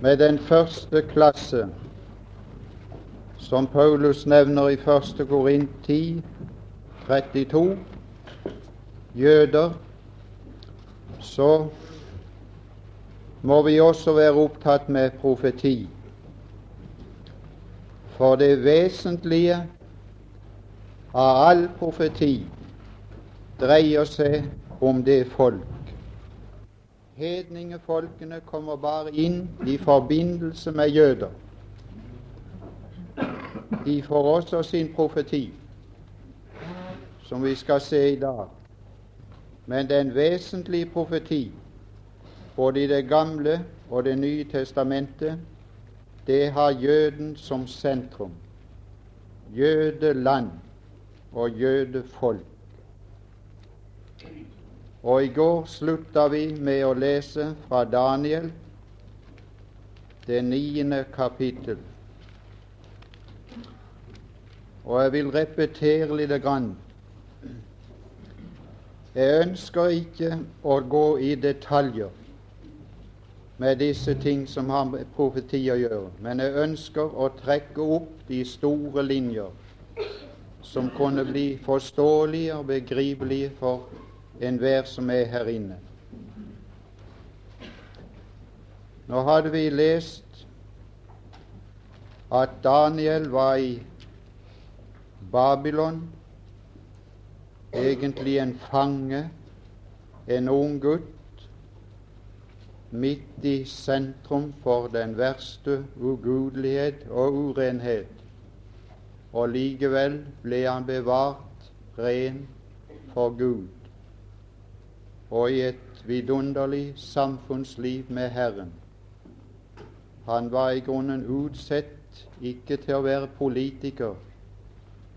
med den første klasse som Paulus nevner i 1. Korint 10, 32, jøder, så må vi også være opptatt med profeti. For det vesentlige av all profeti dreier seg om det folk. Hedningefolkene kommer bare inn i forbindelse med jøder. De får også sin profeti, som vi skal se i dag. Men den vesentlige profeti både i Det gamle og Det nye testamentet, det har jøden som sentrum. Jødeland og jødefolk. Og i går slutta vi med å lese fra Daniel, det niende kapittel. Og jeg vil repetere litt. Grann. Jeg ønsker ikke å gå i detaljer med disse ting som har med profeti å gjøre, men jeg ønsker å trekke opp de store linjer som kunne bli forståelige og begripelige for enhver som er her inne. Nå hadde vi lest at Daniel var i Babylon, egentlig en fange, en ung gutt midt i sentrum for den verste ugudelighet og urenhet, og likevel ble han bevart ren for Gud og i et vidunderlig samfunnsliv med Herren. Han var i grunnen utsett ikke til å være politiker,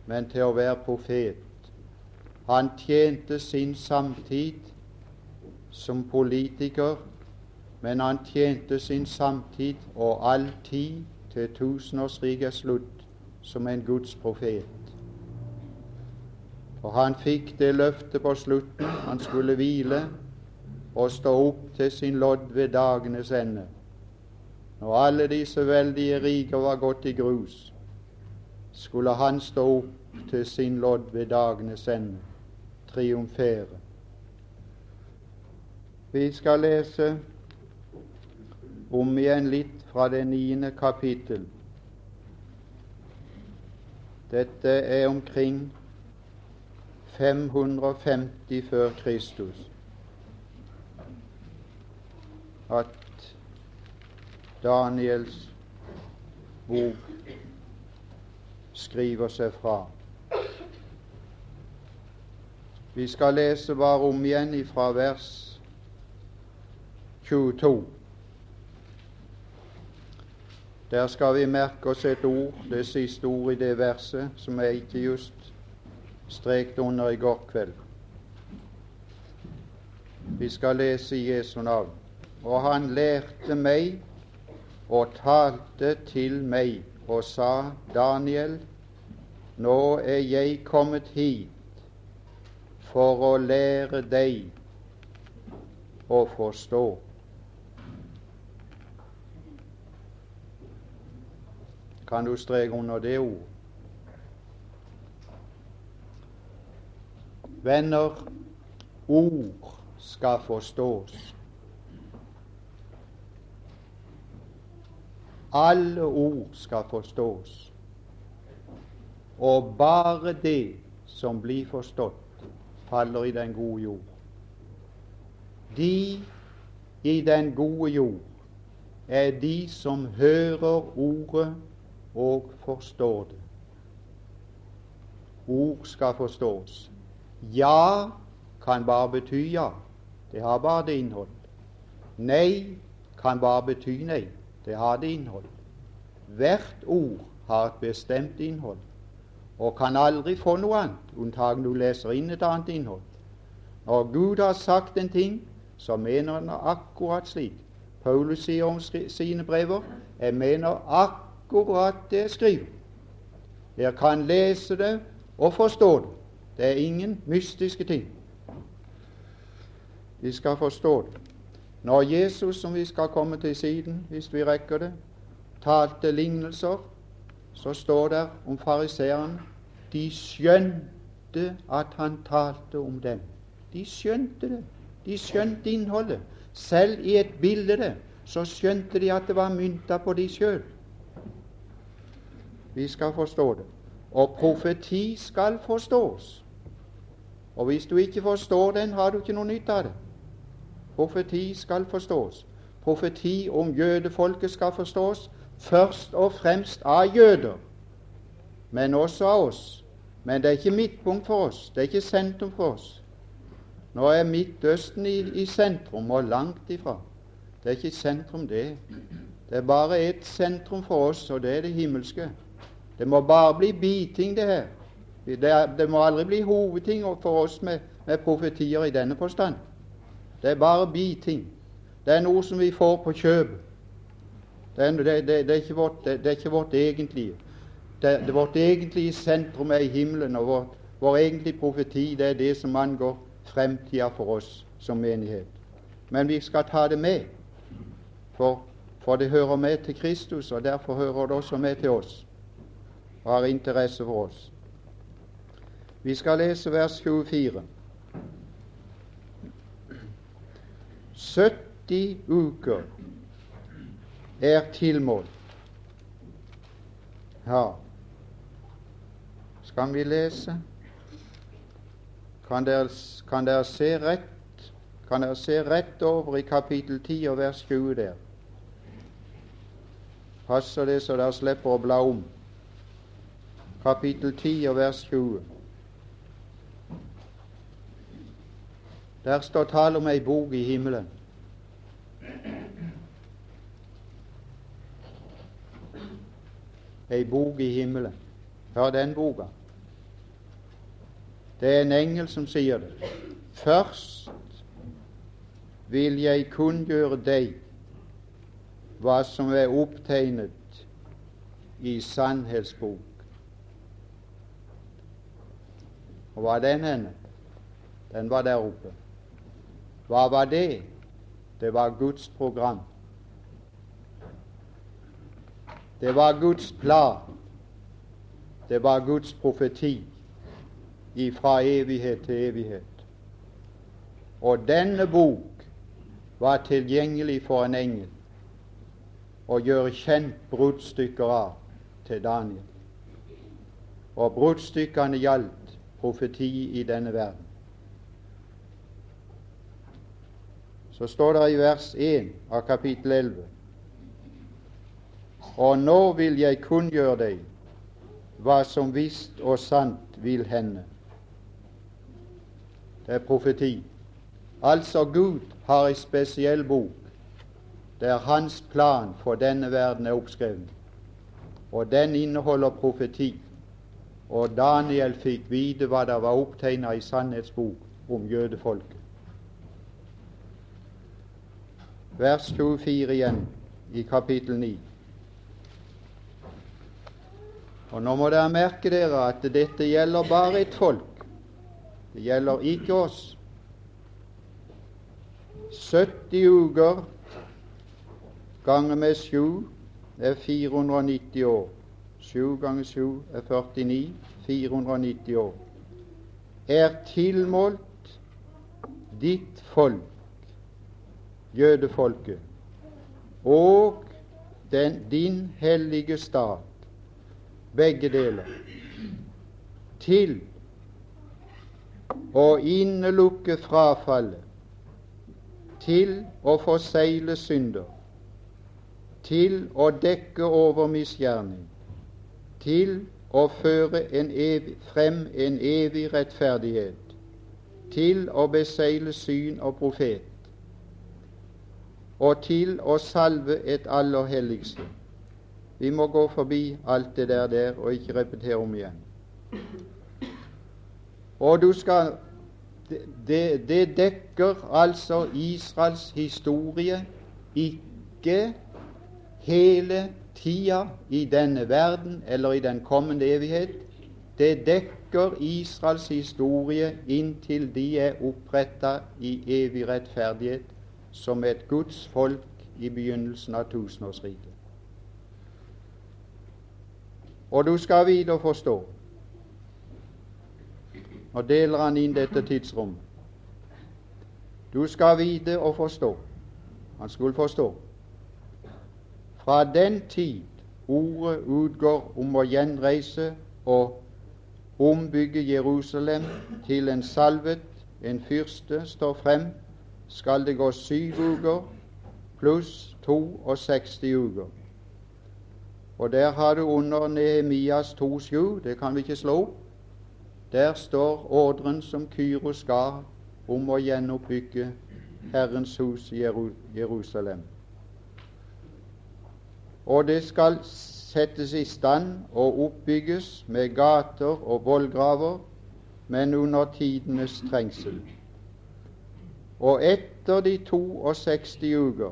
men til å være profet. Han tjente sin samtid som politiker men han tjente sin samtid og all tid til tusenårsriket slutt som en Guds profet. Og han fikk det løftet på slutten han skulle hvile og stå opp til sin lodd ved dagenes ende. Når alle disse veldige riker var gått i grus, skulle han stå opp til sin lodd ved dagenes ende, triumfere. Vi skal lese om igjen litt fra det niende kapittel. Dette er omkring 550 før Kristus at Daniels bok skriver seg fra. Vi skal lese bare om igjen fra vers 22. Der skal vi merke oss et ord, det siste ordet i det verset, som jeg ikke just streket under i går kveld. Vi skal lese i Jesu navn. Og han lærte meg og talte til meg og sa, Daniel, nå er jeg kommet hit for å lære deg å forstå. Kan du streke under det ord? Venner, ord skal forstås. Alle ord skal forstås. Og bare det som blir forstått, faller i den gode jord. De i den gode jord er de som hører ordet og forstår det. Ord skal forstås. Ja kan bare bety ja. Det har bare det innhold. Nei kan bare bety nei. Det har det innhold. Hvert ord har et bestemt innhold og kan aldri få noe annet, unntagen du leser inn et annet innhold. Når Gud har sagt en ting, så mener han akkurat slik. Paulus sier om sine brever jeg mener akkurat det jeg skriver. Dere kan lese det og forstå det. Det er ingen mystiske ting. Vi skal forstå det. Når Jesus, som vi skal komme til siden, hvis vi rekker det, talte lignelser, så står det om fariseeren de skjønte at han talte om dem. De skjønte det. De skjønte innholdet. Selv i et bilde så skjønte de at det var mynta på de sjøl. Vi skal forstå det. Og profeti skal forstås. Og hvis du ikke forstår den, har du ikke noe nytte av det. Profeti skal forstås. Profeti om jødefolket skal forstås først og fremst av jøder, men også av oss. Men det er ikke midtpunkt for oss. Det er ikke sentrum for oss. Nå er Midtøsten i, i sentrum, og langt ifra. Det er ikke sentrum, det. Det er bare ett sentrum for oss, og det er det himmelske. Det må bare bli biting, det her. Det, er, det må aldri bli hovedting for oss med, med profetier i denne forstand. Det er bare biting. Det er noe som vi får på kjøpet. Det, det, det, det, er ikke vårt egentlige. Det, vårt egentlige sentrum er i himmelen, og vår, vår egentlige profeti det er det som angår fremtida for oss som menighet. Men vi skal ta det med, for, for det hører med til Kristus, og derfor hører det også med til oss og har interesse for oss. Vi skal lese vers 24. 70 uker er tilmålt. Ja, skal vi lese? Kan dere, kan dere, se rett Kan dere se rett over i kapittel 10 og vers 20 der? Passer det så dere slipper å bla om? Kapittel 10 og vers 20. Der står tale om ei bok i himmelen. Ei bok i himmelen. Hør den boka. Det er en engel som sier det. Først vil jeg kunngjøre deg hva som er opptegnet i sannhetsbok. Og hva er den henne? Den var der oppe. Hva var det? Det var Guds program. Det var Guds plan. Det var Guds profeti fra evighet til evighet. Og denne bok var tilgjengelig for en engel å gjøre kjent bruddstykker av til Daniel. Og bruddstykkene gjaldt profeti i denne verden. Så står det i vers 1 av kapittel 11 Og nå vil jeg kunngjøre deg hva som visst og sant vil hende det er profeti. Altså Gud har ei spesiell bok der hans plan for denne verden er oppskrevet. Og den inneholder profeti. Og Daniel fikk vite hva det var opptegna i sannhetsbok om jødefolket. Vers 24 igjen i kapittel 9. Og Nå må dere merke dere at dette gjelder bare et folk. Det gjelder ikke oss. 70 uker ganger med 7 er 490 år. 7 ganger 7 er 49. 490 år. Er tilmålt ditt folk, jødefolket, og den, din hellige stat, begge deler, til å innelukke frafallet, til å forsegle synder, til å dekke over misgjerning, til å føre en evig, frem en evig rettferdighet, til å besegle syn og profet, og til å salve et aller helligste. Vi må gå forbi alt det der, der og ikke repetere om igjen. Og du skal det, det dekker altså Israels historie, ikke hele tida i denne verden eller i den kommende evighet. Det dekker Israels historie inntil de er oppretta i evig rettferdighet, som et Guds folk i begynnelsen av tusenårsriket. Og du skal vite og forstå Nå deler han inn dette tidsrommet. Du skal vite og forstå Han skulle forstå fra den tid ordet utgår om å gjenreise og ombygge Jerusalem til en salvet, en fyrste, står frem, skal det gå syv uker pluss 62 uker. Og der har du under Nehemias 2,7, det kan vi ikke slå opp. Der står ordren som Kyros ga om å gjenoppbygge Herrens hus i Jerusalem. Og det skal settes i stand og oppbygges med gater og vollgraver, men under tidenes trengsel. Og etter de 62 uker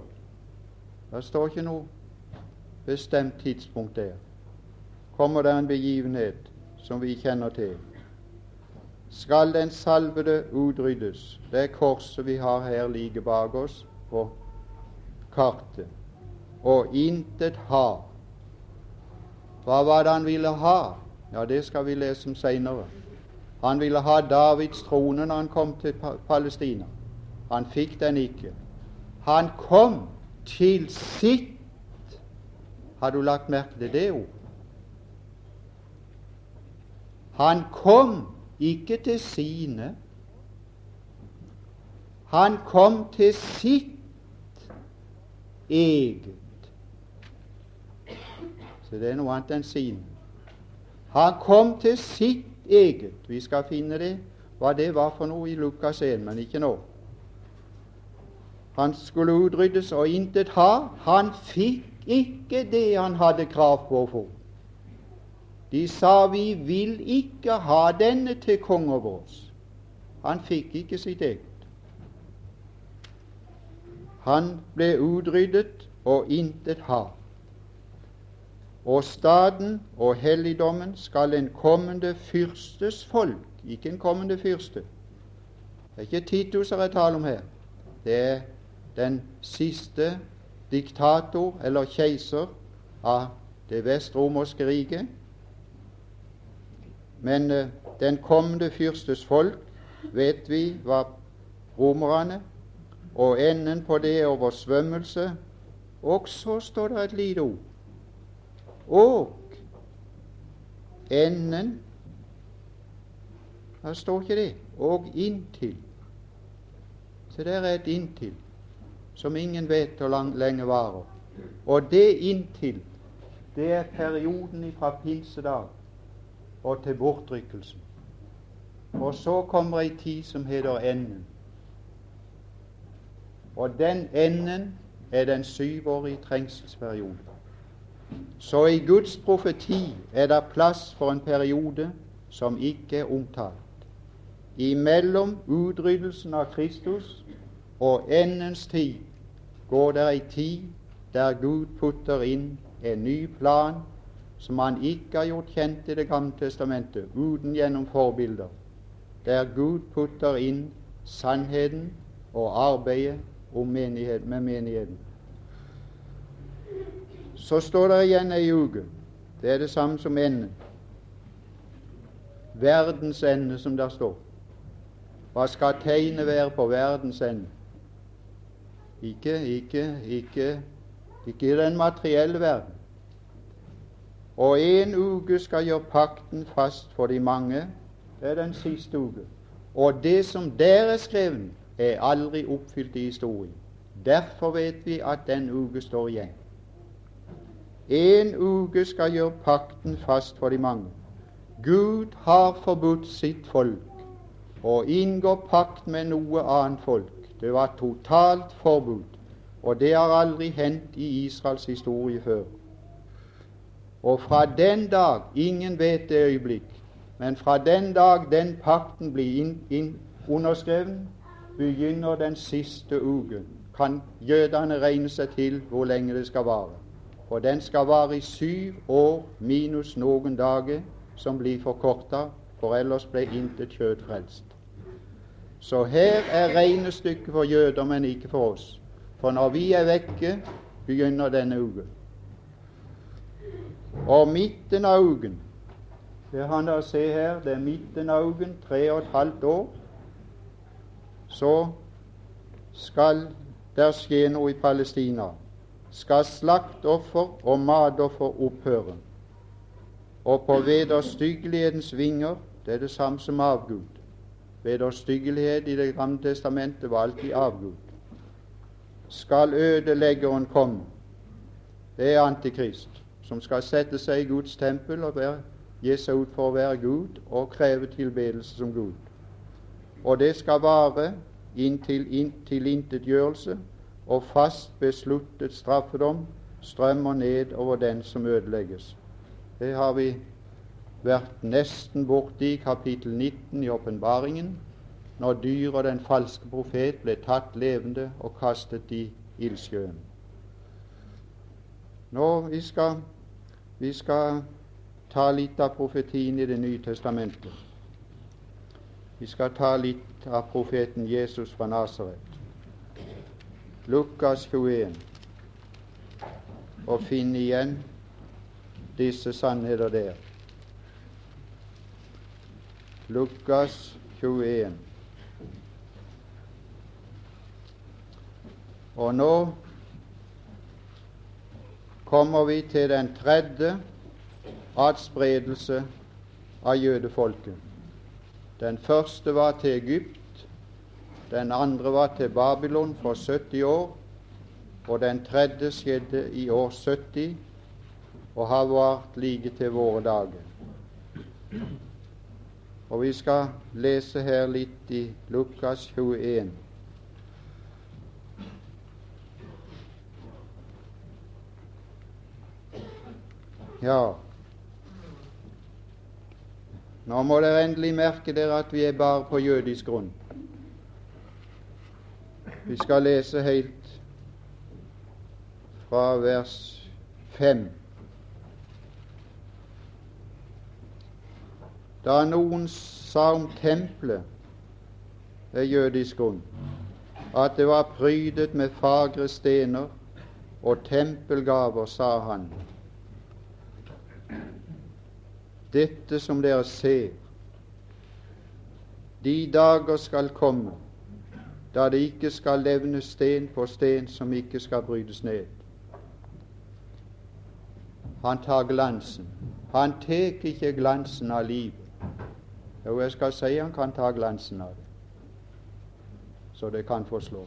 Det står ikke noe bestemt tidspunkt der. Kommer det en begivenhet som vi kjenner til, skal den salvede utryddes. Det er korset vi har her like bak oss på kartet. Og intet har hva var det han ville ha? Ja, det skal vi lese om seinere. Han ville ha Davids trone når han kom til Palestina. Han fikk den ikke. Han kom til sitt Har du lagt merke til det ord? Han kom ikke til sine. Han kom til sitt eget. Så det er noe annet enn sin. Han kom til sitt eget. Vi skal finne det, hva det var for noe i Lukas 1, men ikke nå. Han skulle utryddes og intet ha. Han fikk ikke det han hadde krav på å få. De sa vi vil ikke ha denne til konge vår'. Han fikk ikke sitt eget. Han ble utryddet og intet ha og staden og helligdommen skal en kommende fyrstes folk Ikke en kommende fyrste. Det er ikke Titus jeg taler om her. Det er den siste diktator eller keiser av det vestromerske riket. Men uh, den kommende fyrstes folk vet vi var romerne, og enden på det er oversvømmelse. Og så står det et lite ord og enden Der står ikke det. Og inntil. Så der er et inntil som ingen vet hvor lenge varer. Og det inntil, det er perioden fra pinsedag og til bortrykkelsen. Og så kommer ei tid som heter enden. Og den enden er den syvårige trengselsperioden. Så i Guds profeti er det plass for en periode som ikke er omtalt. Imellom utryddelsen av Kristus og endens tid går det ei tid der Gud putter inn en ny plan som han ikke har gjort kjent i Det gamle testamentet, uten gjennom forbilder, der Gud putter inn sannheten og arbeidet menighet, med menigheten. Så står det igjen ei uke. Det er det samme som enden. Verdens ende, som der står. Hva skal tegnet være på verdens ende? Ikke, ikke, ikke, ikke i den materielle verden. Og en uke skal gjøre pakten fast for de mange. Det er den siste uke. Og det som der er skrevet, er aldri oppfylt i historien. Derfor vet vi at den uke står igjen. En uke skal gjøre pakten fast for de mange. Gud har forbudt sitt folk å inngå pakt med noe annet folk. Det var totalt forbud, og det har aldri hendt i Israels historie før. Og fra den dag ingen vet det øyeblikk, men fra den dag den pakten blir inn, inn underskrevet, begynner den siste uken. Kan jødene regne seg til hvor lenge det skal vare? For den skal vare i syv år minus noen dager som blir forkorta, for ellers ble intet kjøtt frelst. Så her er regnestykket for jøder, men ikke for oss. For når vi er vekke, begynner denne uken. Og midten av uken Det han da se her, det er midten av uken, tre og et halvt år. Så skal der skje noe i Palestina. Skal slaktoffer og matoffer opphøre. Og på vederstyggelighetens vinger det er det samme som avgud. Vederstyggelighet i Det gamle testamentet var alltid avgud. Skal ødeleggeren komme? Det er Antikrist som skal sette seg i Guds tempel og være, gi seg ut for å være Gud og kreve tilbedelse som Gud. Og det skal vare inntil in, tilintetgjørelse og fast besluttet straffedom strømmer ned over den som ødelegges. Det har vi vært nesten borte i kapittel 19 i åpenbaringen, når dyret og den falske profet ble tatt levende og kastet i ildsjøen. Nå vi skal vi skal ta litt av profetien i Det nye testamentet. Vi skal ta litt av profeten Jesus fra Nasaret. Lukas 21. Og finne igjen disse sannheter der. Lukas 21. Og nå kommer vi til den tredje adspredelse av jødefolket. Den første var til Egypt, den andre var til Babylon for 70 år, og den tredje skjedde i år 70 og har vart like til våre dager. Og vi skal lese her litt i Lukas 21. Ja, nå må dere endelig merke dere at vi er bare på jødisk grunn. Vi skal lese helt fra vers fem. Da noen sa om tempelet ved jødisk grunn at det var prydet med fagre stener og tempelgaver, sa han, dette som dere ser. De dager skal komme da det ikke skal levnes sten på sten som ikke skal brytes ned. Han tar glansen. Han tar ikke glansen av livet. Jo, jeg skal si han kan ta glansen av det, så det kan forslå.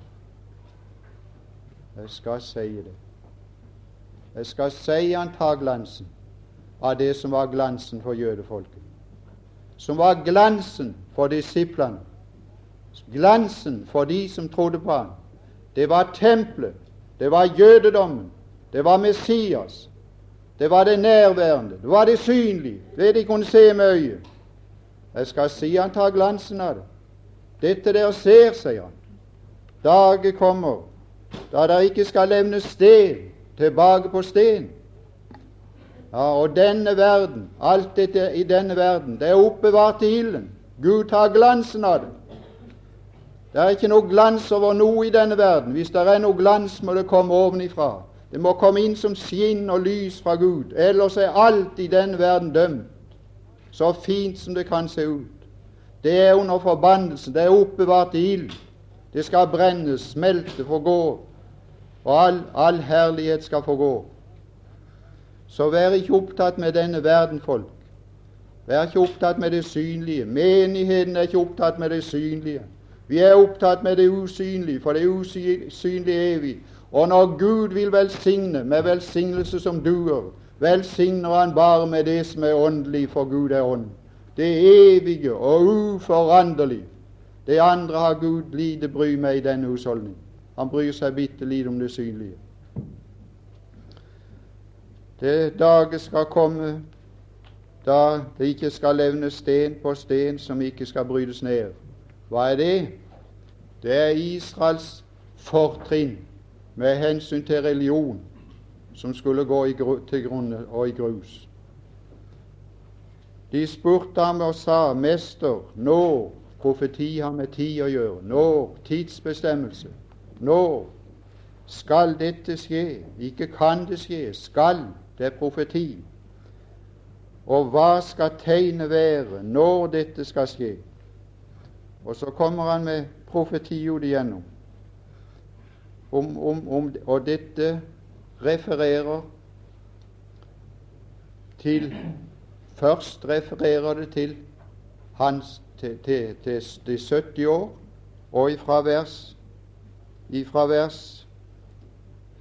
Jeg skal si det. Jeg skal si han tar glansen av det som var glansen for jødefolket. Som var glansen for disiplene. Glansen for de som trodde på ham. Det var tempelet. Det var jødedommen. Det var Messias. Det var det nærværende. Det var det synlige. Det de kunne se med øyet. Jeg skal si han tar glansen av det. Dette dere ser, sier han. Dager kommer da dere ikke skal levne sten tilbake på sten, ja, og denne verden, alt dette i denne verden, det er oppbevart i ilden. Gud tar glansen av det. Det er ikke noe glans over noe i denne verden. Hvis det er noe glans, må det komme ovenifra. Det må komme inn som skinn og lys fra Gud. Ellers er alt i denne verden dømt. Så fint som det kan se ut. Det er under forbannelsen. Det er oppbevart i ild. Det skal brennes, smelte, forgå. Og all, all herlighet skal forgå. Så vær ikke opptatt med denne verden, folk. Vær ikke opptatt med det synlige. Menigheten er ikke opptatt med det synlige. Vi er opptatt med det usynlige, for det usynlige er evig. Og når Gud vil velsigne med velsignelse som duer, velsigner Han bare med det som er åndelig, for Gud er ånd. Det evige og uforanderlige. Det andre har Gud lite bry med i denne husholdning. Han bryr seg bitte lite om det synlige. Det dager skal komme da det ikke skal levne sten på sten som ikke skal brytes ned. Hva er det? Det er Israels fortrinn med hensyn til religion som skulle gå i til grunne og i grus. De spurte ham og sa, 'Mester, når profeti har med tid å gjøre. Når tidsbestemmelse. Når Skal dette skje? Ikke kan det skje. Skal. Det er profeti. Og hva skal tegnet være når dette skal skje? Og så kommer han med profeti igjennom. Om, om, om, og dette refererer til Først refererer det til hans til, til, til de 70 år, og ifra vers, ifra vers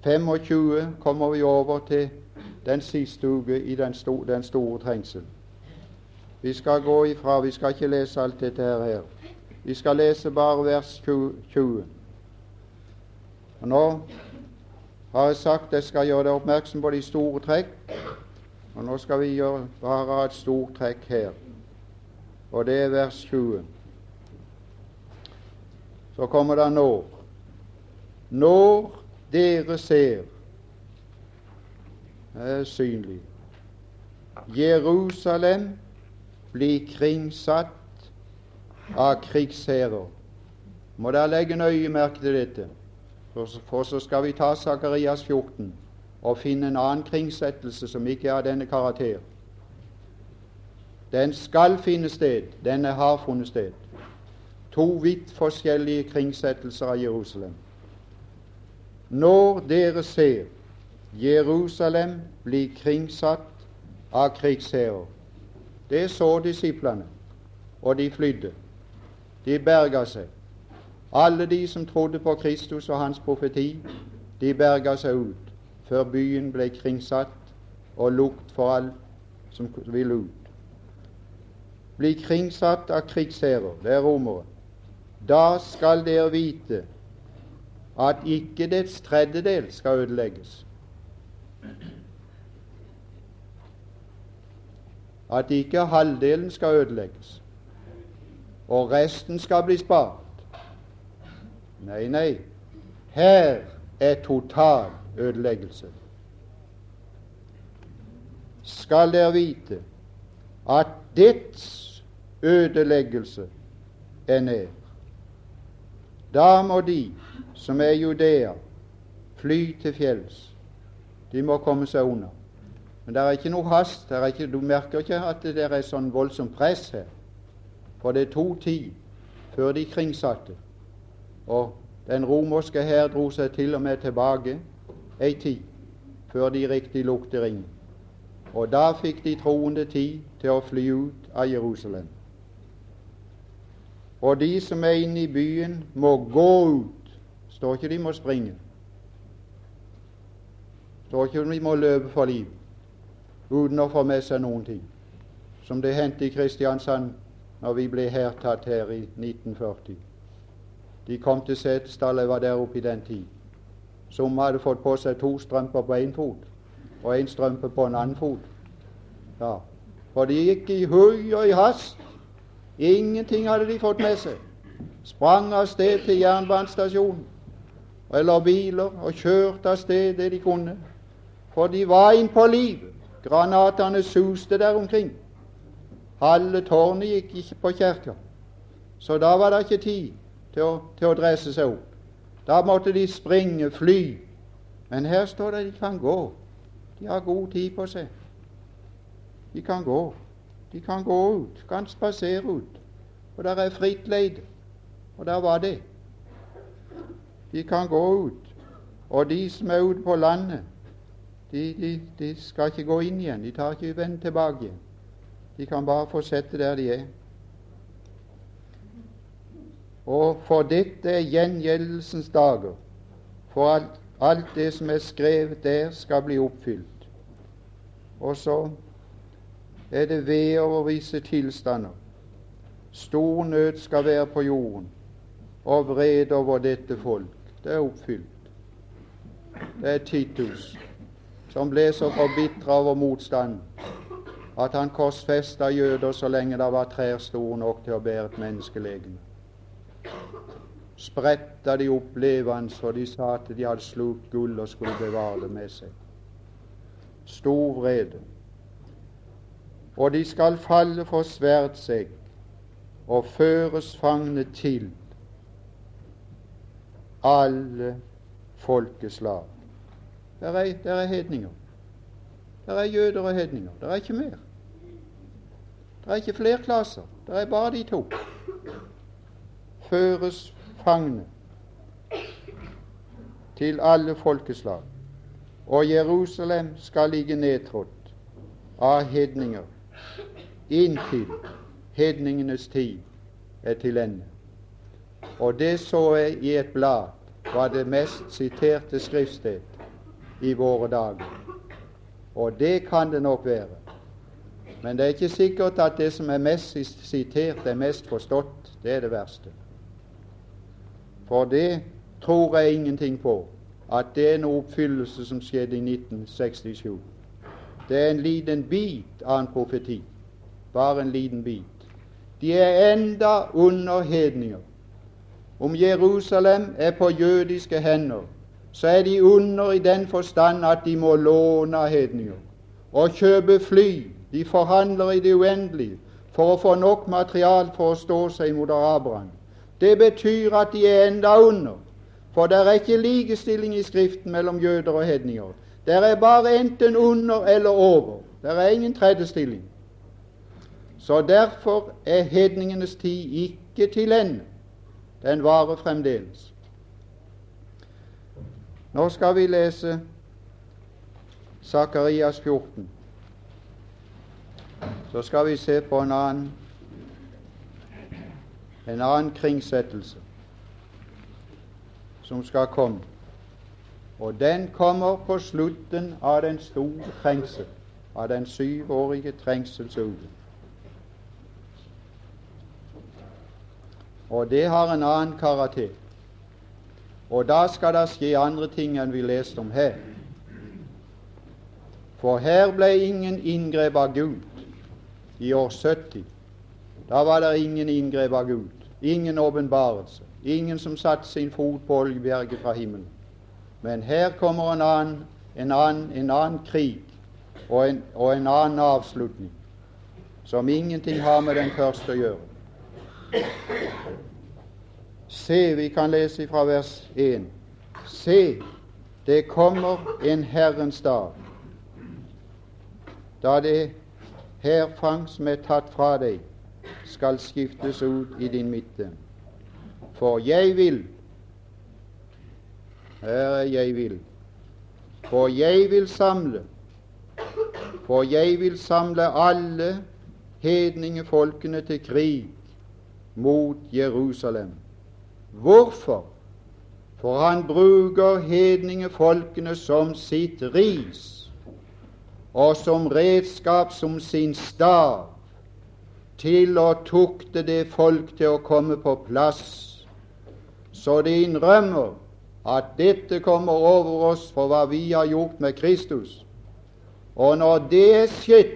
25 kommer vi over til den siste uke i den, sto, den store trengsel. Vi skal gå ifra, vi skal ikke lese alt dette her. Vi skal lese bare vers 20. Og Nå har jeg sagt jeg skal gjøre deg oppmerksom på de store trekk, og nå skal vi gjøre bare et stort trekk her og det er vers 20. Så kommer det når. Når dere ser det er synlig Jerusalem blir kringsatt av krigsherrer. Må dere legge nøye merke til dette, for så skal vi ta Sakarias 14 og finne en annen kringsettelse som ikke er av denne karakter. Den skal finne sted. Denne har funnet sted. To vidt forskjellige kringsettelser av Jerusalem. Når dere ser Jerusalem bli kringsatt av krigsherrer Det så disiplene, og de flydde. De berga seg. Alle de som trodde på Kristus og hans profeti, de berga seg ut før byen ble kringsatt og lukt for alle som ville ut bli kringsatt av krigsherrer, det er romere, da skal dere vite at ikke dets tredjedel skal ødelegges. At ikke halvdelen skal ødelegges, og resten skal bli spart. Nei, nei. Her er total ødeleggelse. Skal dere vite at dets ødeleggelse er nær. Da må de som er Judea, fly til fjells. De må komme seg unna. Men det er ikke noe hast. Ikke, du merker ikke at det er sånn voldsomt press her. For det tok tid før de kringsatte. Og den romerske hær dro seg til og med tilbake ei tid før de riktig lukte inn. Og da fikk de troende tid til å fly ut av Jerusalem. Og de som er inne i byen, må gå ut. Står ikke de må springe. Står ikke de må løpe for liv uten å få med seg noen ting. Som det hendte i Kristiansand når vi ble hertatt her i 1940. De kom til setestallet, jeg var der oppe i den tid. Som hadde fått på seg to strømper på én fot og én strømpe på en annen fot. Ja, For de gikk i hui og i hast Ingenting hadde de fått med seg. Sprang av sted til jernbanestasjonen eller biler og kjørte av sted det de kunne. For de var innpå livet. Granatene suste der omkring. Halve tårnet gikk ikke på kirka. Så da var det ikke tid til å, til å dresse seg opp. Da måtte de springe, fly. Men her står det de kan gå. De har god tid på seg. De kan gå. De kan gå ut, kan spasere ut. Og der er fritt leide. Og der var det. De kan gå ut. Og de som er ute på landet, de, de, de skal ikke gå inn igjen. De tar ikke vende tilbake igjen. De kan bare fortsette der de er. Og for dette er gjengjeldelsens dager. For alt, alt det som er skrevet der, skal bli oppfylt. Og så er det ved å visse tilstander. Stor nød skal være på jorden, og vred over dette folk. Det er oppfylt. Det er Titus som ble så forbitra over motstand at han korsfesta jøder så lenge det var trær store nok til å bære et menneskelegeme. Spretta de opp levende, for de sa at de hadde slukt gull og skulle bevare det med seg. Stor vrede og de skal falle for sverdsegg og føres fangne til alle folkeslag. Der er, der er hedninger. Der er jøder og hedninger. Der er ikke mer. Det er ikke flere klasser. Det er bare de to. Føres fangne til alle folkeslag. Og Jerusalem skal ligge nedtrådt av hedninger inntil hedningenes tid er til ende. Og det så jeg i et blad var det mest siterte skriftsted i våre dager. Og det kan det nok være. Men det er ikke sikkert at det som er mest sitert, er mest forstått. Det er det verste. For det tror jeg ingenting på, at det er en oppfyllelse som skjedde i 1967. Det er en liten bit av en profeti. Bare en liten bit. De er enda under hedninger. Om Jerusalem er på jødiske hender, så er de under i den forstand at de må låne hedninger og kjøpe fly. De forhandler i det uendelige for å få nok material for å stå seg mot araberne. Det betyr at de er enda under, for det er ikke likestilling i Skriften mellom jøder og hedninger. Det er bare enten under eller over. Det er ingen tredje stilling. Så derfor er hedningenes tid ikke til ende. Den varer fremdeles. Nå skal vi lese Sakarias 14. Så skal vi se på en annen en annen kringsettelse som skal komme. Og den kommer på slutten av den store trengsel, av den syvårige trengselsuken. Og det har en annen karakter. Og da skal det skje andre ting enn vi leste om her. For her ble ingen inngrep av Gud i år 70. Da var det ingen inngrep av Gud. Ingen åpenbarelse. Ingen som satte sin fot på Oljeberget fra himmelen. Men her kommer en annen, en annen, en annen krig og en, og en annen avslutning som ingenting har med den første å gjøre. Se, vi kan lese fra vers 1. Se, det kommer en Herrens dag, da det her fang som er tatt fra deg, skal skiftes ut i din midte. For jeg vil Her er jeg vil. For jeg vil samle For jeg vil samle alle hedningefolkene til krig mot Jerusalem. Hvorfor? For han bruker hedningefolkene som sitt ris og som redskap som sin stav til å tukte det folk til å komme på plass. Så de innrømmer at dette kommer over oss for hva vi har gjort med Kristus. Og når det er skjedd,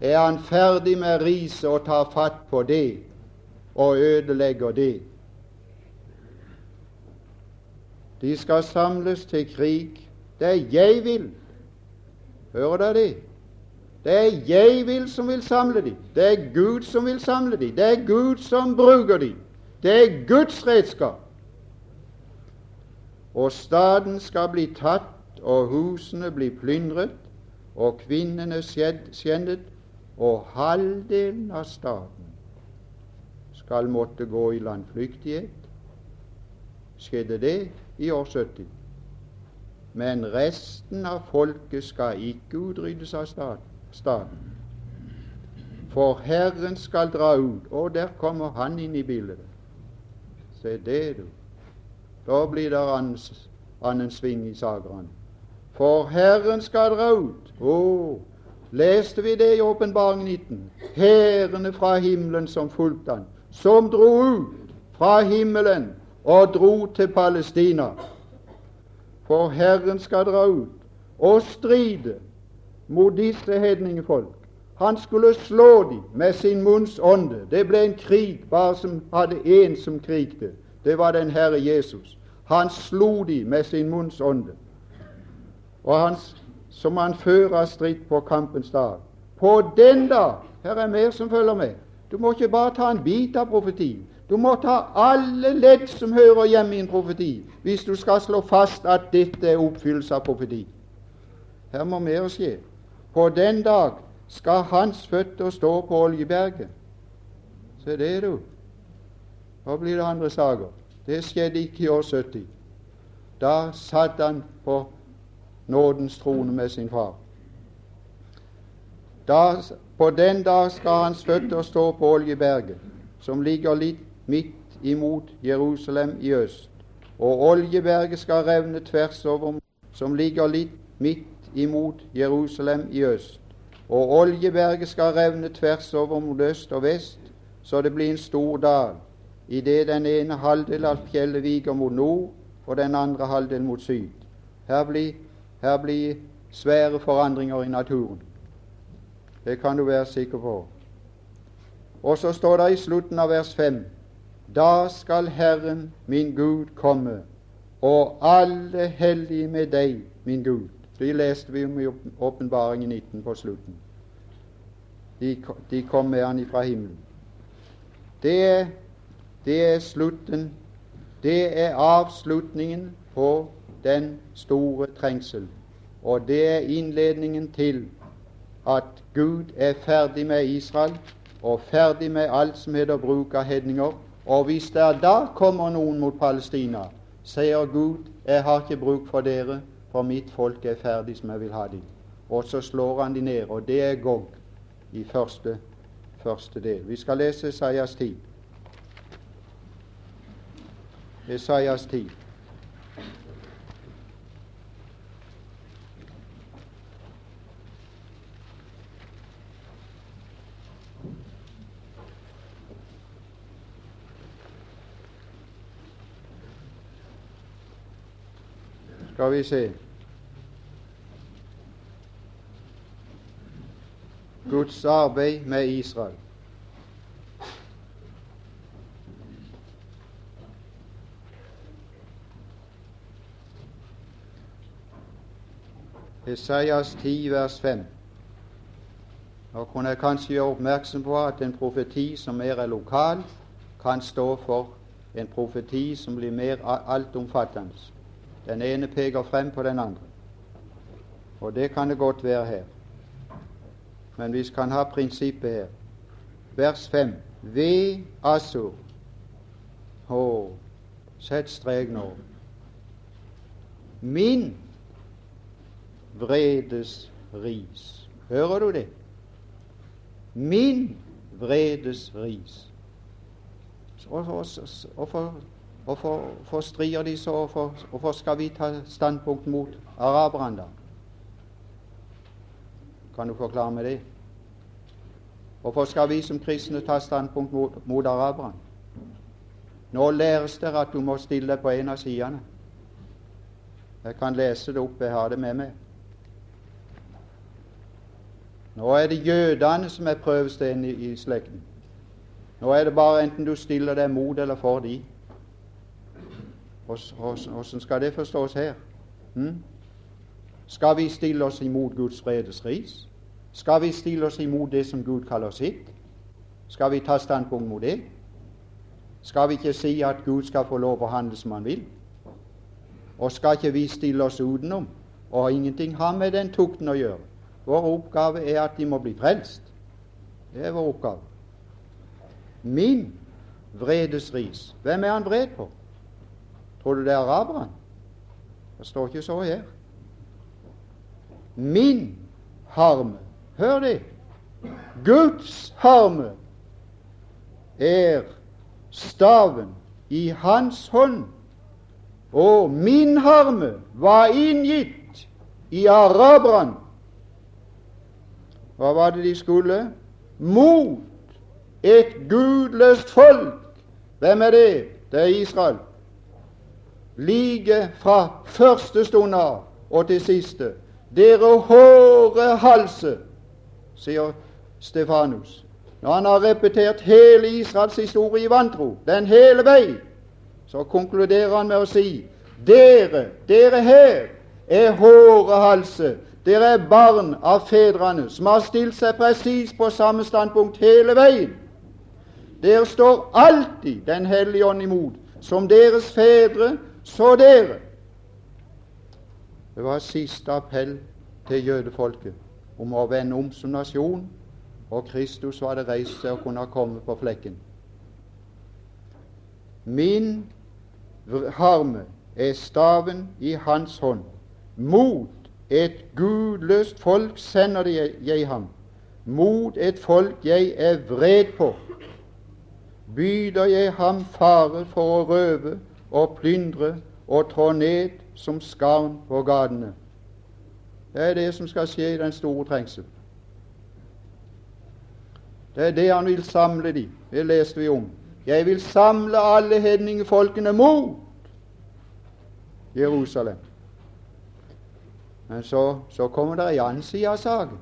er han ferdig med riset og tar fatt på det og ødelegger det. De skal samles til krig. Det er jeg vil. Hører dere det? Det er jeg vil som vil samle dem. Det er Gud som vil samle dem. Det er Gud som bruker dem. Det er Guds redskap. Og staden skal bli tatt, og husene bli plyndret, og kvinnene skjendet, og halvdelen av staden skal måtte gå i landflyktighet. Skjedde det i år 70? Men resten av folket skal ikke utryddes av staden. For Herren skal dra ut, og der kommer Han inn i bildet. Se det, du. Da blir det annen, annen sving i sagene. For Herren skal dra ut. Å, leste vi det i Åpenbaring 19? Hærene fra himmelen som fulgte han, som dro ut fra himmelen og dro til Palestina. For Herren skal dra ut og stride mot disse hedningefolk. Han skulle slå dem med sin munns ånde. Det ble en krig bare som hadde én som krigte. Det var den Herre Jesus. Han slo dem med sin munns ånde. Og han, som han fører stritt på kampens dag. På den dag Her er mer som følger med. Du må ikke bare ta en bit av profetien. Du må ta alle ledd som hører hjemme i en profeti, hvis du skal slå fast at dette er oppfyllelse av profeti. Her må mer skje. På den dag skal hans føtter stå på Oljeberget. Se det, du. Nå blir det andre saker. Det skjedde ikke i år 70. Da satt han på nådens trone med sin far. Da, på den dag skal hans føtter stå på Oljeberget, som ligger litt midt imot Jerusalem i øst. Og Oljeberget skal revne tvers over, som ligger litt midt imot Jerusalem i øst. Og Oljeberget skal revne tvers over mot øst og vest, så det blir en stor dal, idet den ene halvdel av fjellet viker mot nord, og den andre halvdel mot syd. Her blir, her blir svære forandringer i naturen. Det kan du være sikker på. Og så står det i slutten av vers 5 da skal Herren min Gud komme, og alle hellige med deg, min Gud. Det leste vi om i Åpenbaringen 19 på slutten. De, de kom med han ifra himmelen. Det er, det er slutten. Det er avslutningen på den store trengsel. Og det er innledningen til at Gud er ferdig med Israel og ferdig med alt som heter bruk av hedninger, og hvis det da kommer noen mot Palestina, sier Gud, jeg har ikke bruk for dere, for mitt folk er ferdig som jeg vil ha dem. Og så slår han dem ned, og det er Gog i første, første del. Vi skal lese Esaias 10. Esaias 10. Skal vi se Guds arbeid med Israel. Esaias 10, vers 5. Nå kunne jeg kanskje gjøre oppmerksom på at en profeti som mer er lokal, kan stå for en profeti som blir mer altomfattende. Den ene peker frem på den andre. Og det kan det godt være her. Men vi kan ha prinsippet her. Vers 5. Ved Assur. Å, sett strek nå. Min vredes ris. Hører du det? Min vredes ris. Hvorfor Hvorfor, de så? Hvorfor, skal vi ta standpunkt mot araberne? Kan du forklare meg det? Hvorfor skal vi som kristne ta standpunkt mot, mot araberne? Nå læres det at du må stille deg på en av sidene. Jeg kan lese det opp, jeg har det med meg. Nå er det jødene som er prøvesteinen i, i slekten. Nå er det bare enten du stiller deg mot eller for de. Åssen skal det forstås her? Hm? Skal vi stille oss imot Guds fredes ris? Skal vi stille oss imot det som Gud kaller sitt? Skal vi ta standpunkt mot det? Skal vi ikke si at Gud skal få lov å handle som han vil? Og skal ikke vi stille oss utenom og ingenting ha med den tukten å gjøre? Vår oppgave er at de må bli frelst. Det er vår oppgave. Min vredesris, hvem er han vred på? Tror du det er araberen? Det står ikke så her. Min harme Hør det! Guds harme er staven i hans hånd. Og min harme var inngitt i araberne. Hva var det de skulle? Mot et gudløst folk. Hvem er det? Det er Israel like fra første stund av og til siste. Dere hårde halse, sier Stefanus. Når han har repetert hele Israels historie i vantro, den hele vei, så konkluderer han med å si dere, dere her, er hårde halse. Dere er barn av fedrene som har stilt seg presis på samme standpunkt hele veien. Dere står alltid Den hellige ånd imot. Som deres fedre, så dere. Det var siste appell til jødefolket om å vende om som nasjon, og Kristus hadde reist seg og kunne komme på flekken. Min harme er staven i hans hånd. Mot et gudløst folk sender jeg ham. Mot et folk jeg er vred på, byder jeg ham fare for å røve og plyndre og trå ned som skarn på gatene. Det er det som skal skje i den store trengsel. Det er det han vil samle de. Det leste vi om. Jeg vil samle alle hedningefolkene mot Jerusalem. Men så, så kommer det ei annen side av saken.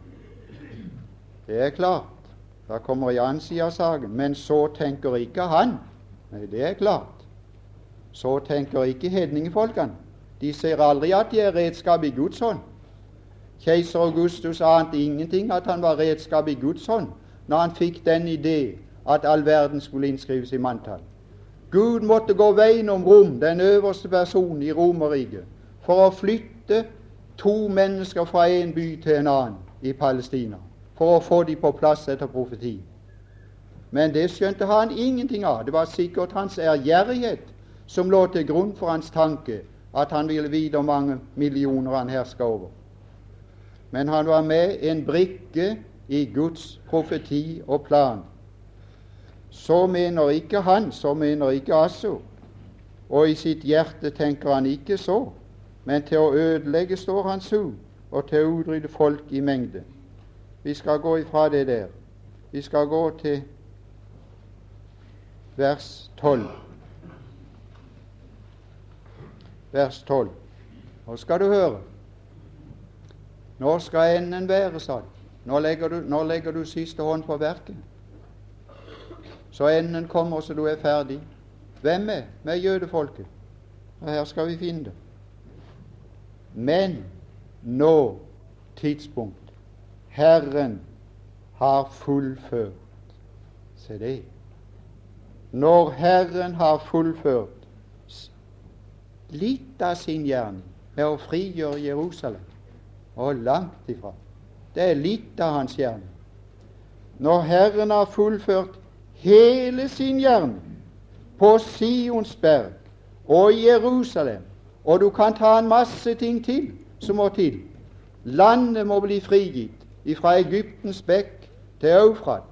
Det er klart. Da kommer ei annen side av saken. Men så tenker ikke han. Nei, det er klart. Så tenker ikke hedningefolkene. De ser aldri at de er redskap i Guds hånd. Keiser Augustus ante ingenting at han var redskap i Guds hånd når han fikk den idé at all verden skulle innskrives i manntall. Gud måtte gå veien om Rom, den øverste personen i Romerriket, for å flytte to mennesker fra en by til en annen i Palestina, for å få dem på plass etter profeti. Men det skjønte han ingenting av. Det var sikkert hans ærgjerrighet som lå til grunn for hans tanke, at han ville vite hvor mange millioner han herska over. Men han var med en brikke i Guds profeti og plan så mener ikke han, så mener ikke Asso. Og i sitt hjerte tenker han ikke så, men til å ødelegge står han su, og til å utrydde folk i mengde. Vi skal gå ifra det der. Vi skal gå til vers 12. Vers 12. Nå skal du høre. Nå skal enden være, sa de. Nå legger du, nå legger du siste hånd på verket så enden kommer så du er ferdig. Hvem er med jødefolket? Og her skal vi finne det. Men nå tidspunkt Herren har fullført Se det. Når Herren har fullført litt av sin gjerning med å frigjøre Jerusalem, og langt ifra Det er litt av hans gjerning. Når Herren har fullført hele sin gjerning på Sionsberg og i Jerusalem. Og du kan ta en masse ting til som må til. Landet må bli frigitt fra Egyptens bekk til Eufrat.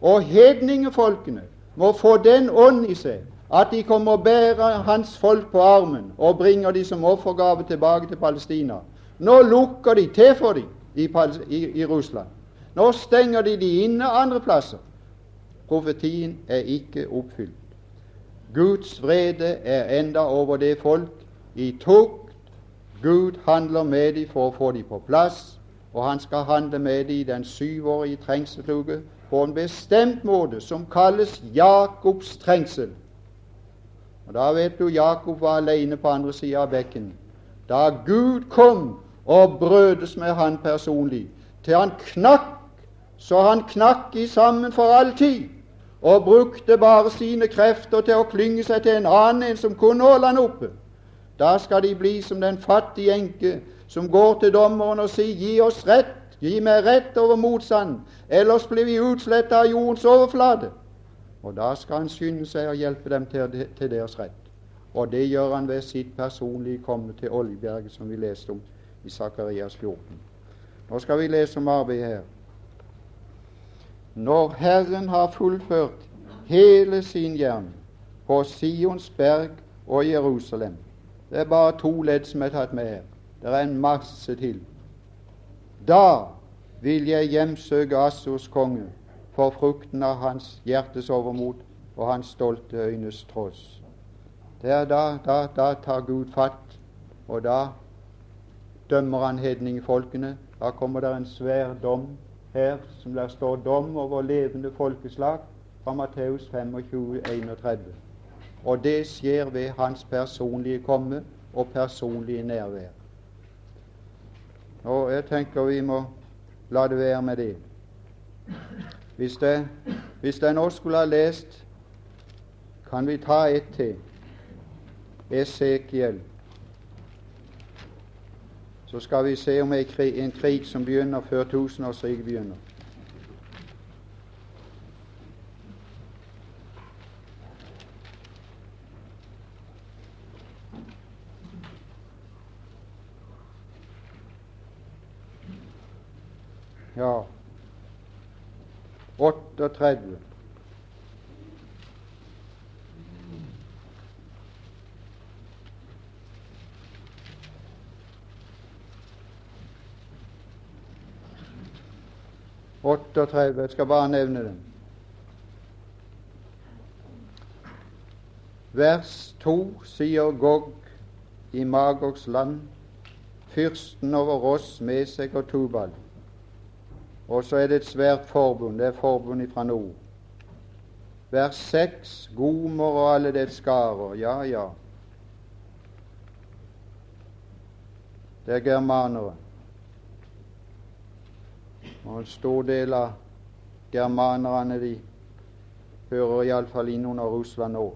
Og hedningefolkene må få den ånd i seg at de kommer og bærer hans folk på armen og bringer de som offergave tilbake til Palestina. Nå lukker de til for dem i, i, i Russland. Nå stenger de de inne andre plasser. Profetien er ikke oppfylt. Guds vrede er enda over det folk i tukt. Gud handler med dem for å få dem på plass, og han skal handle med dem i den syvårige trengseluke på en bestemt måte som kalles Jakobs trengsel. Og Da vet du Jakob var alene på andre sida av bekken. Da Gud kom og brødes med han personlig, til han knakk så han knakk i sammen for all tid og brukte bare sine krefter til å klynge seg til en annen en som kunne holde han oppe. Da skal de bli som den fattige enke som går til dommeren og sier 'Gi oss rett, gi meg rett over motstand, ellers blir vi utsletta av jordens overflate'. Og da skal han skynde seg å hjelpe dem til, til deres rett. Og det gjør han ved sitt personlige komme til Oljeberget, som vi leste om i Sakarias 14. Nå skal vi lese om arbeidet her. Når Herren har fullført hele sin gjerning på Sions berg og Jerusalem Det er bare to ledd som er tatt med her. Det er en masse til. Da vil jeg hjemsøke Assos konge for frukten av hans hjertes overmot og hans stolte øynes tross. Der, da, da, da tar Gud fatt, og da dømmer han hedningfolkene. Da kommer det en svær dom her som der står dom over levende folkeslag fra Matteus 25, 31. Og det skjer ved hans personlige komme og personlige nærvær. Og jeg tenker vi må la det være med det. Hvis jeg, hvis jeg nå skulle ha lest Kan vi ta ett til? Esekiel. Så skal vi se om en krig som begynner før tusenårsriket begynner. Ja 38. Otteogtredve. Jeg skal bare nevne dem. Vers 2 sier Gog i Magogs land, fyrsten over oss, Mesek og Tubal. Og så er det et svært forbund. Det er forbundet fra nord. Vers seks Gomer og alle dets skarer. Ja, ja. Det er germanere. Og en stor del av germanerne de hører iallfall inn under Russland nå.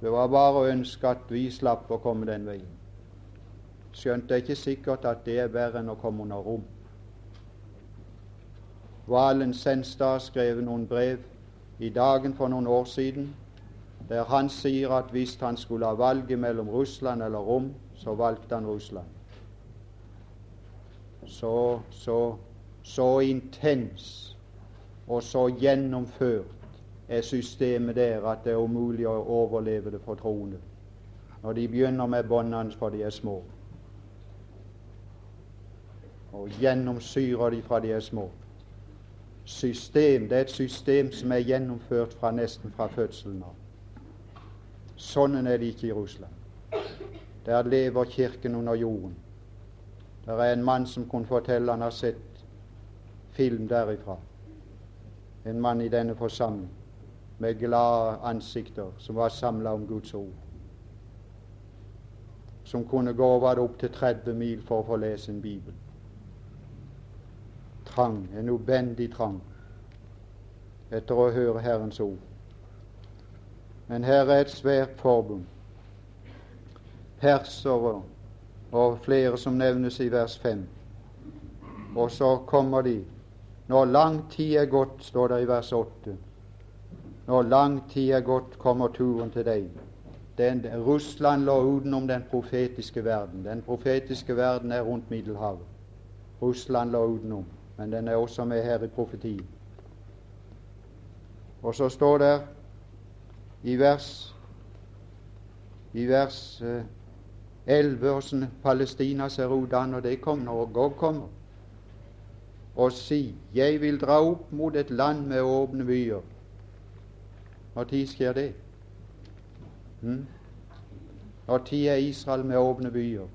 Det var bare å ønske at vi slapp å komme den veien. Skjønt det er ikke sikkert at det er verre enn å komme under Rom. Valen Senstad skrev noen brev i dagen for noen år siden, der han sier at hvis han skulle ha valget mellom Russland eller Rom, så valgte han Russland. Så, så, så intens og så gjennomført er systemet der at det er umulig å overleve det for troende når de begynner med båndene fra de er små, og gjennomsyrer de fra de er små system. Det er et system som er gjennomført fra nesten fra fødselen av. Sånn er det ikke i Russland. Der lever Kirken under jorden. Det er en mann som kunne fortelle han har sett film derifra. En mann i denne forsamling med glade ansikter som var samla om Guds ord. Som kunne gå over det opp til 30 mil for å få lese en bibel trang, en ubendig trang, etter å høre Herrens ord. Men her er et svært forbund. Persere og flere som nevnes i vers 5. Og så kommer de når lang tid er gått, står det i vers 8. Når lang tid er gått, kommer turen til deg. Den, Russland lå utenom den profetiske verden. Den profetiske verden er rundt Middelhavet. Russland lå utenom men den er også med her i profetien. Og så står det i vers i vers 11 hvordan åssen Palestina ser ut da når det kommer, når Gog kommer, og si 'Jeg vil dra opp mot et land med åpne byer'. Når skjer det? Hmm? Når er Israel med åpne byer?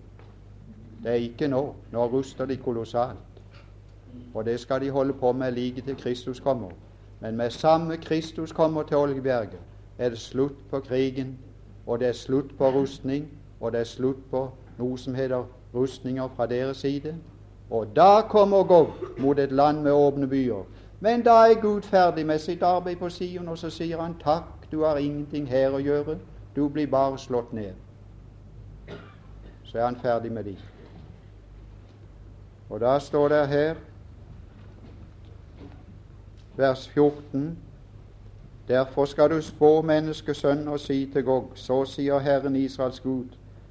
Det er ikke nå. Nå ruster de kolossalt. Og det skal de holde på med like til Kristus kommer. Men med samme Kristus kommer til Olgebjerget, er det slutt på krigen, og det er slutt på rustning, og det er slutt på noe som heter rustninger fra deres side. Og da kommer Gog mot et land med åpne byer. Men da er Gud ferdig med sitt arbeid på Sion, og så sier han takk, du har ingenting her å gjøre, du blir bare slått ned. Så er han ferdig med de. Og da står det her vers 14. Derfor skal du spå menneskesønn og si til Gog, så sier Herren Israels Gud,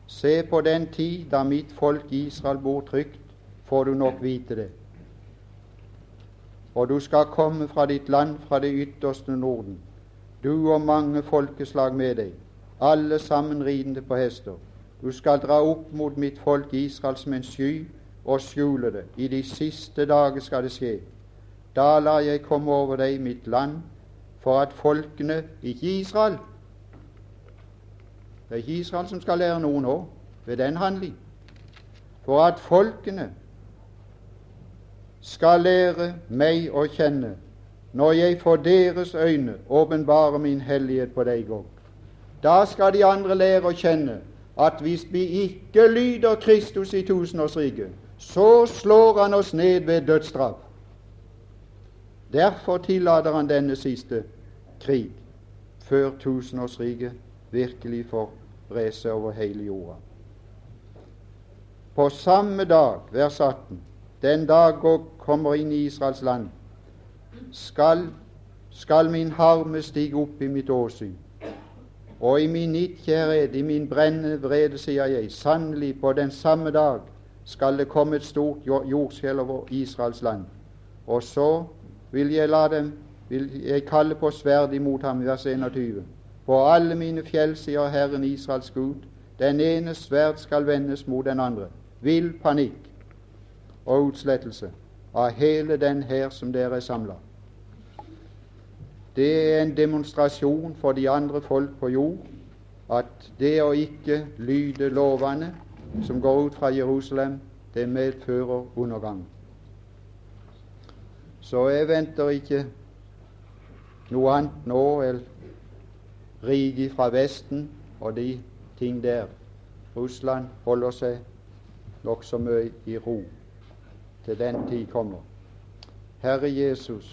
se på den tid da mitt folk Israel bor trygt, får du nok vite det. Og du skal komme fra ditt land, fra det ytterste Norden, du og mange folkeslag med deg, alle sammen ridende på hester. Du skal dra opp mot mitt folk Israel som en sky og skjule det. I de siste dager skal det skje. Da lar jeg komme over deg mitt land, for at folkene Ikke Israel. Det er ikke Israel som skal lære noe nå ved den handling. For at folkene skal lære meg å kjenne når jeg for deres øyne åpenbarer min hellighet på deg òg. Da skal de andre lære å kjenne at hvis vi ikke lyder Kristus i tusenårsriket, så slår han oss ned ved dødsstraff. Derfor tillater han denne siste krig. før tusenårsriket virkelig får bre seg over hele jorda. På samme dag, vers 18, den dag Gog kommer inn i Israels land, skal, skal min harme stige opp i mitt åsyn. Og i min nidkjærhet, i min brennende vrede, sier jeg, sannelig på den samme dag skal det komme et stort jordskjelv over Israels land. Og så vil jeg la dem, vil jeg kalle på sverd imot ham, vers 21. På alle mine fjell, sier Herren Israels Gud, den ene sverd skal vendes mot den andre. Vill panikk og utslettelse av hele den her som dere er samla. Det er en demonstrasjon for de andre folk på jord at det å ikke lyde lovene som går ut fra Jerusalem, det medfører undergang. Så jeg venter ikke noe annet nå enn riket fra Vesten og de ting der. Russland holder seg nokså mye i ro til den tid kommer. Herre Jesus,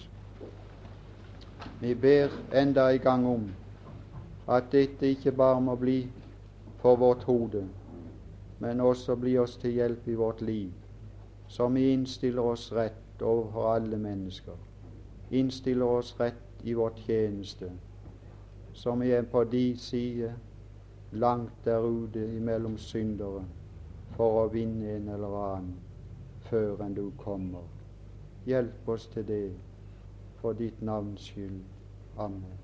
vi ber enda en gang om at dette ikke bare må bli for vårt hode, men også bli oss til hjelp i vårt liv, så vi innstiller oss rett overfor alle mennesker, innstiller oss rett i vår tjeneste, som er på de side, langt der ute imellom syndere, for å vinne en eller annen før enn du kommer. Hjelp oss til det, for ditt navns skyld. Amen.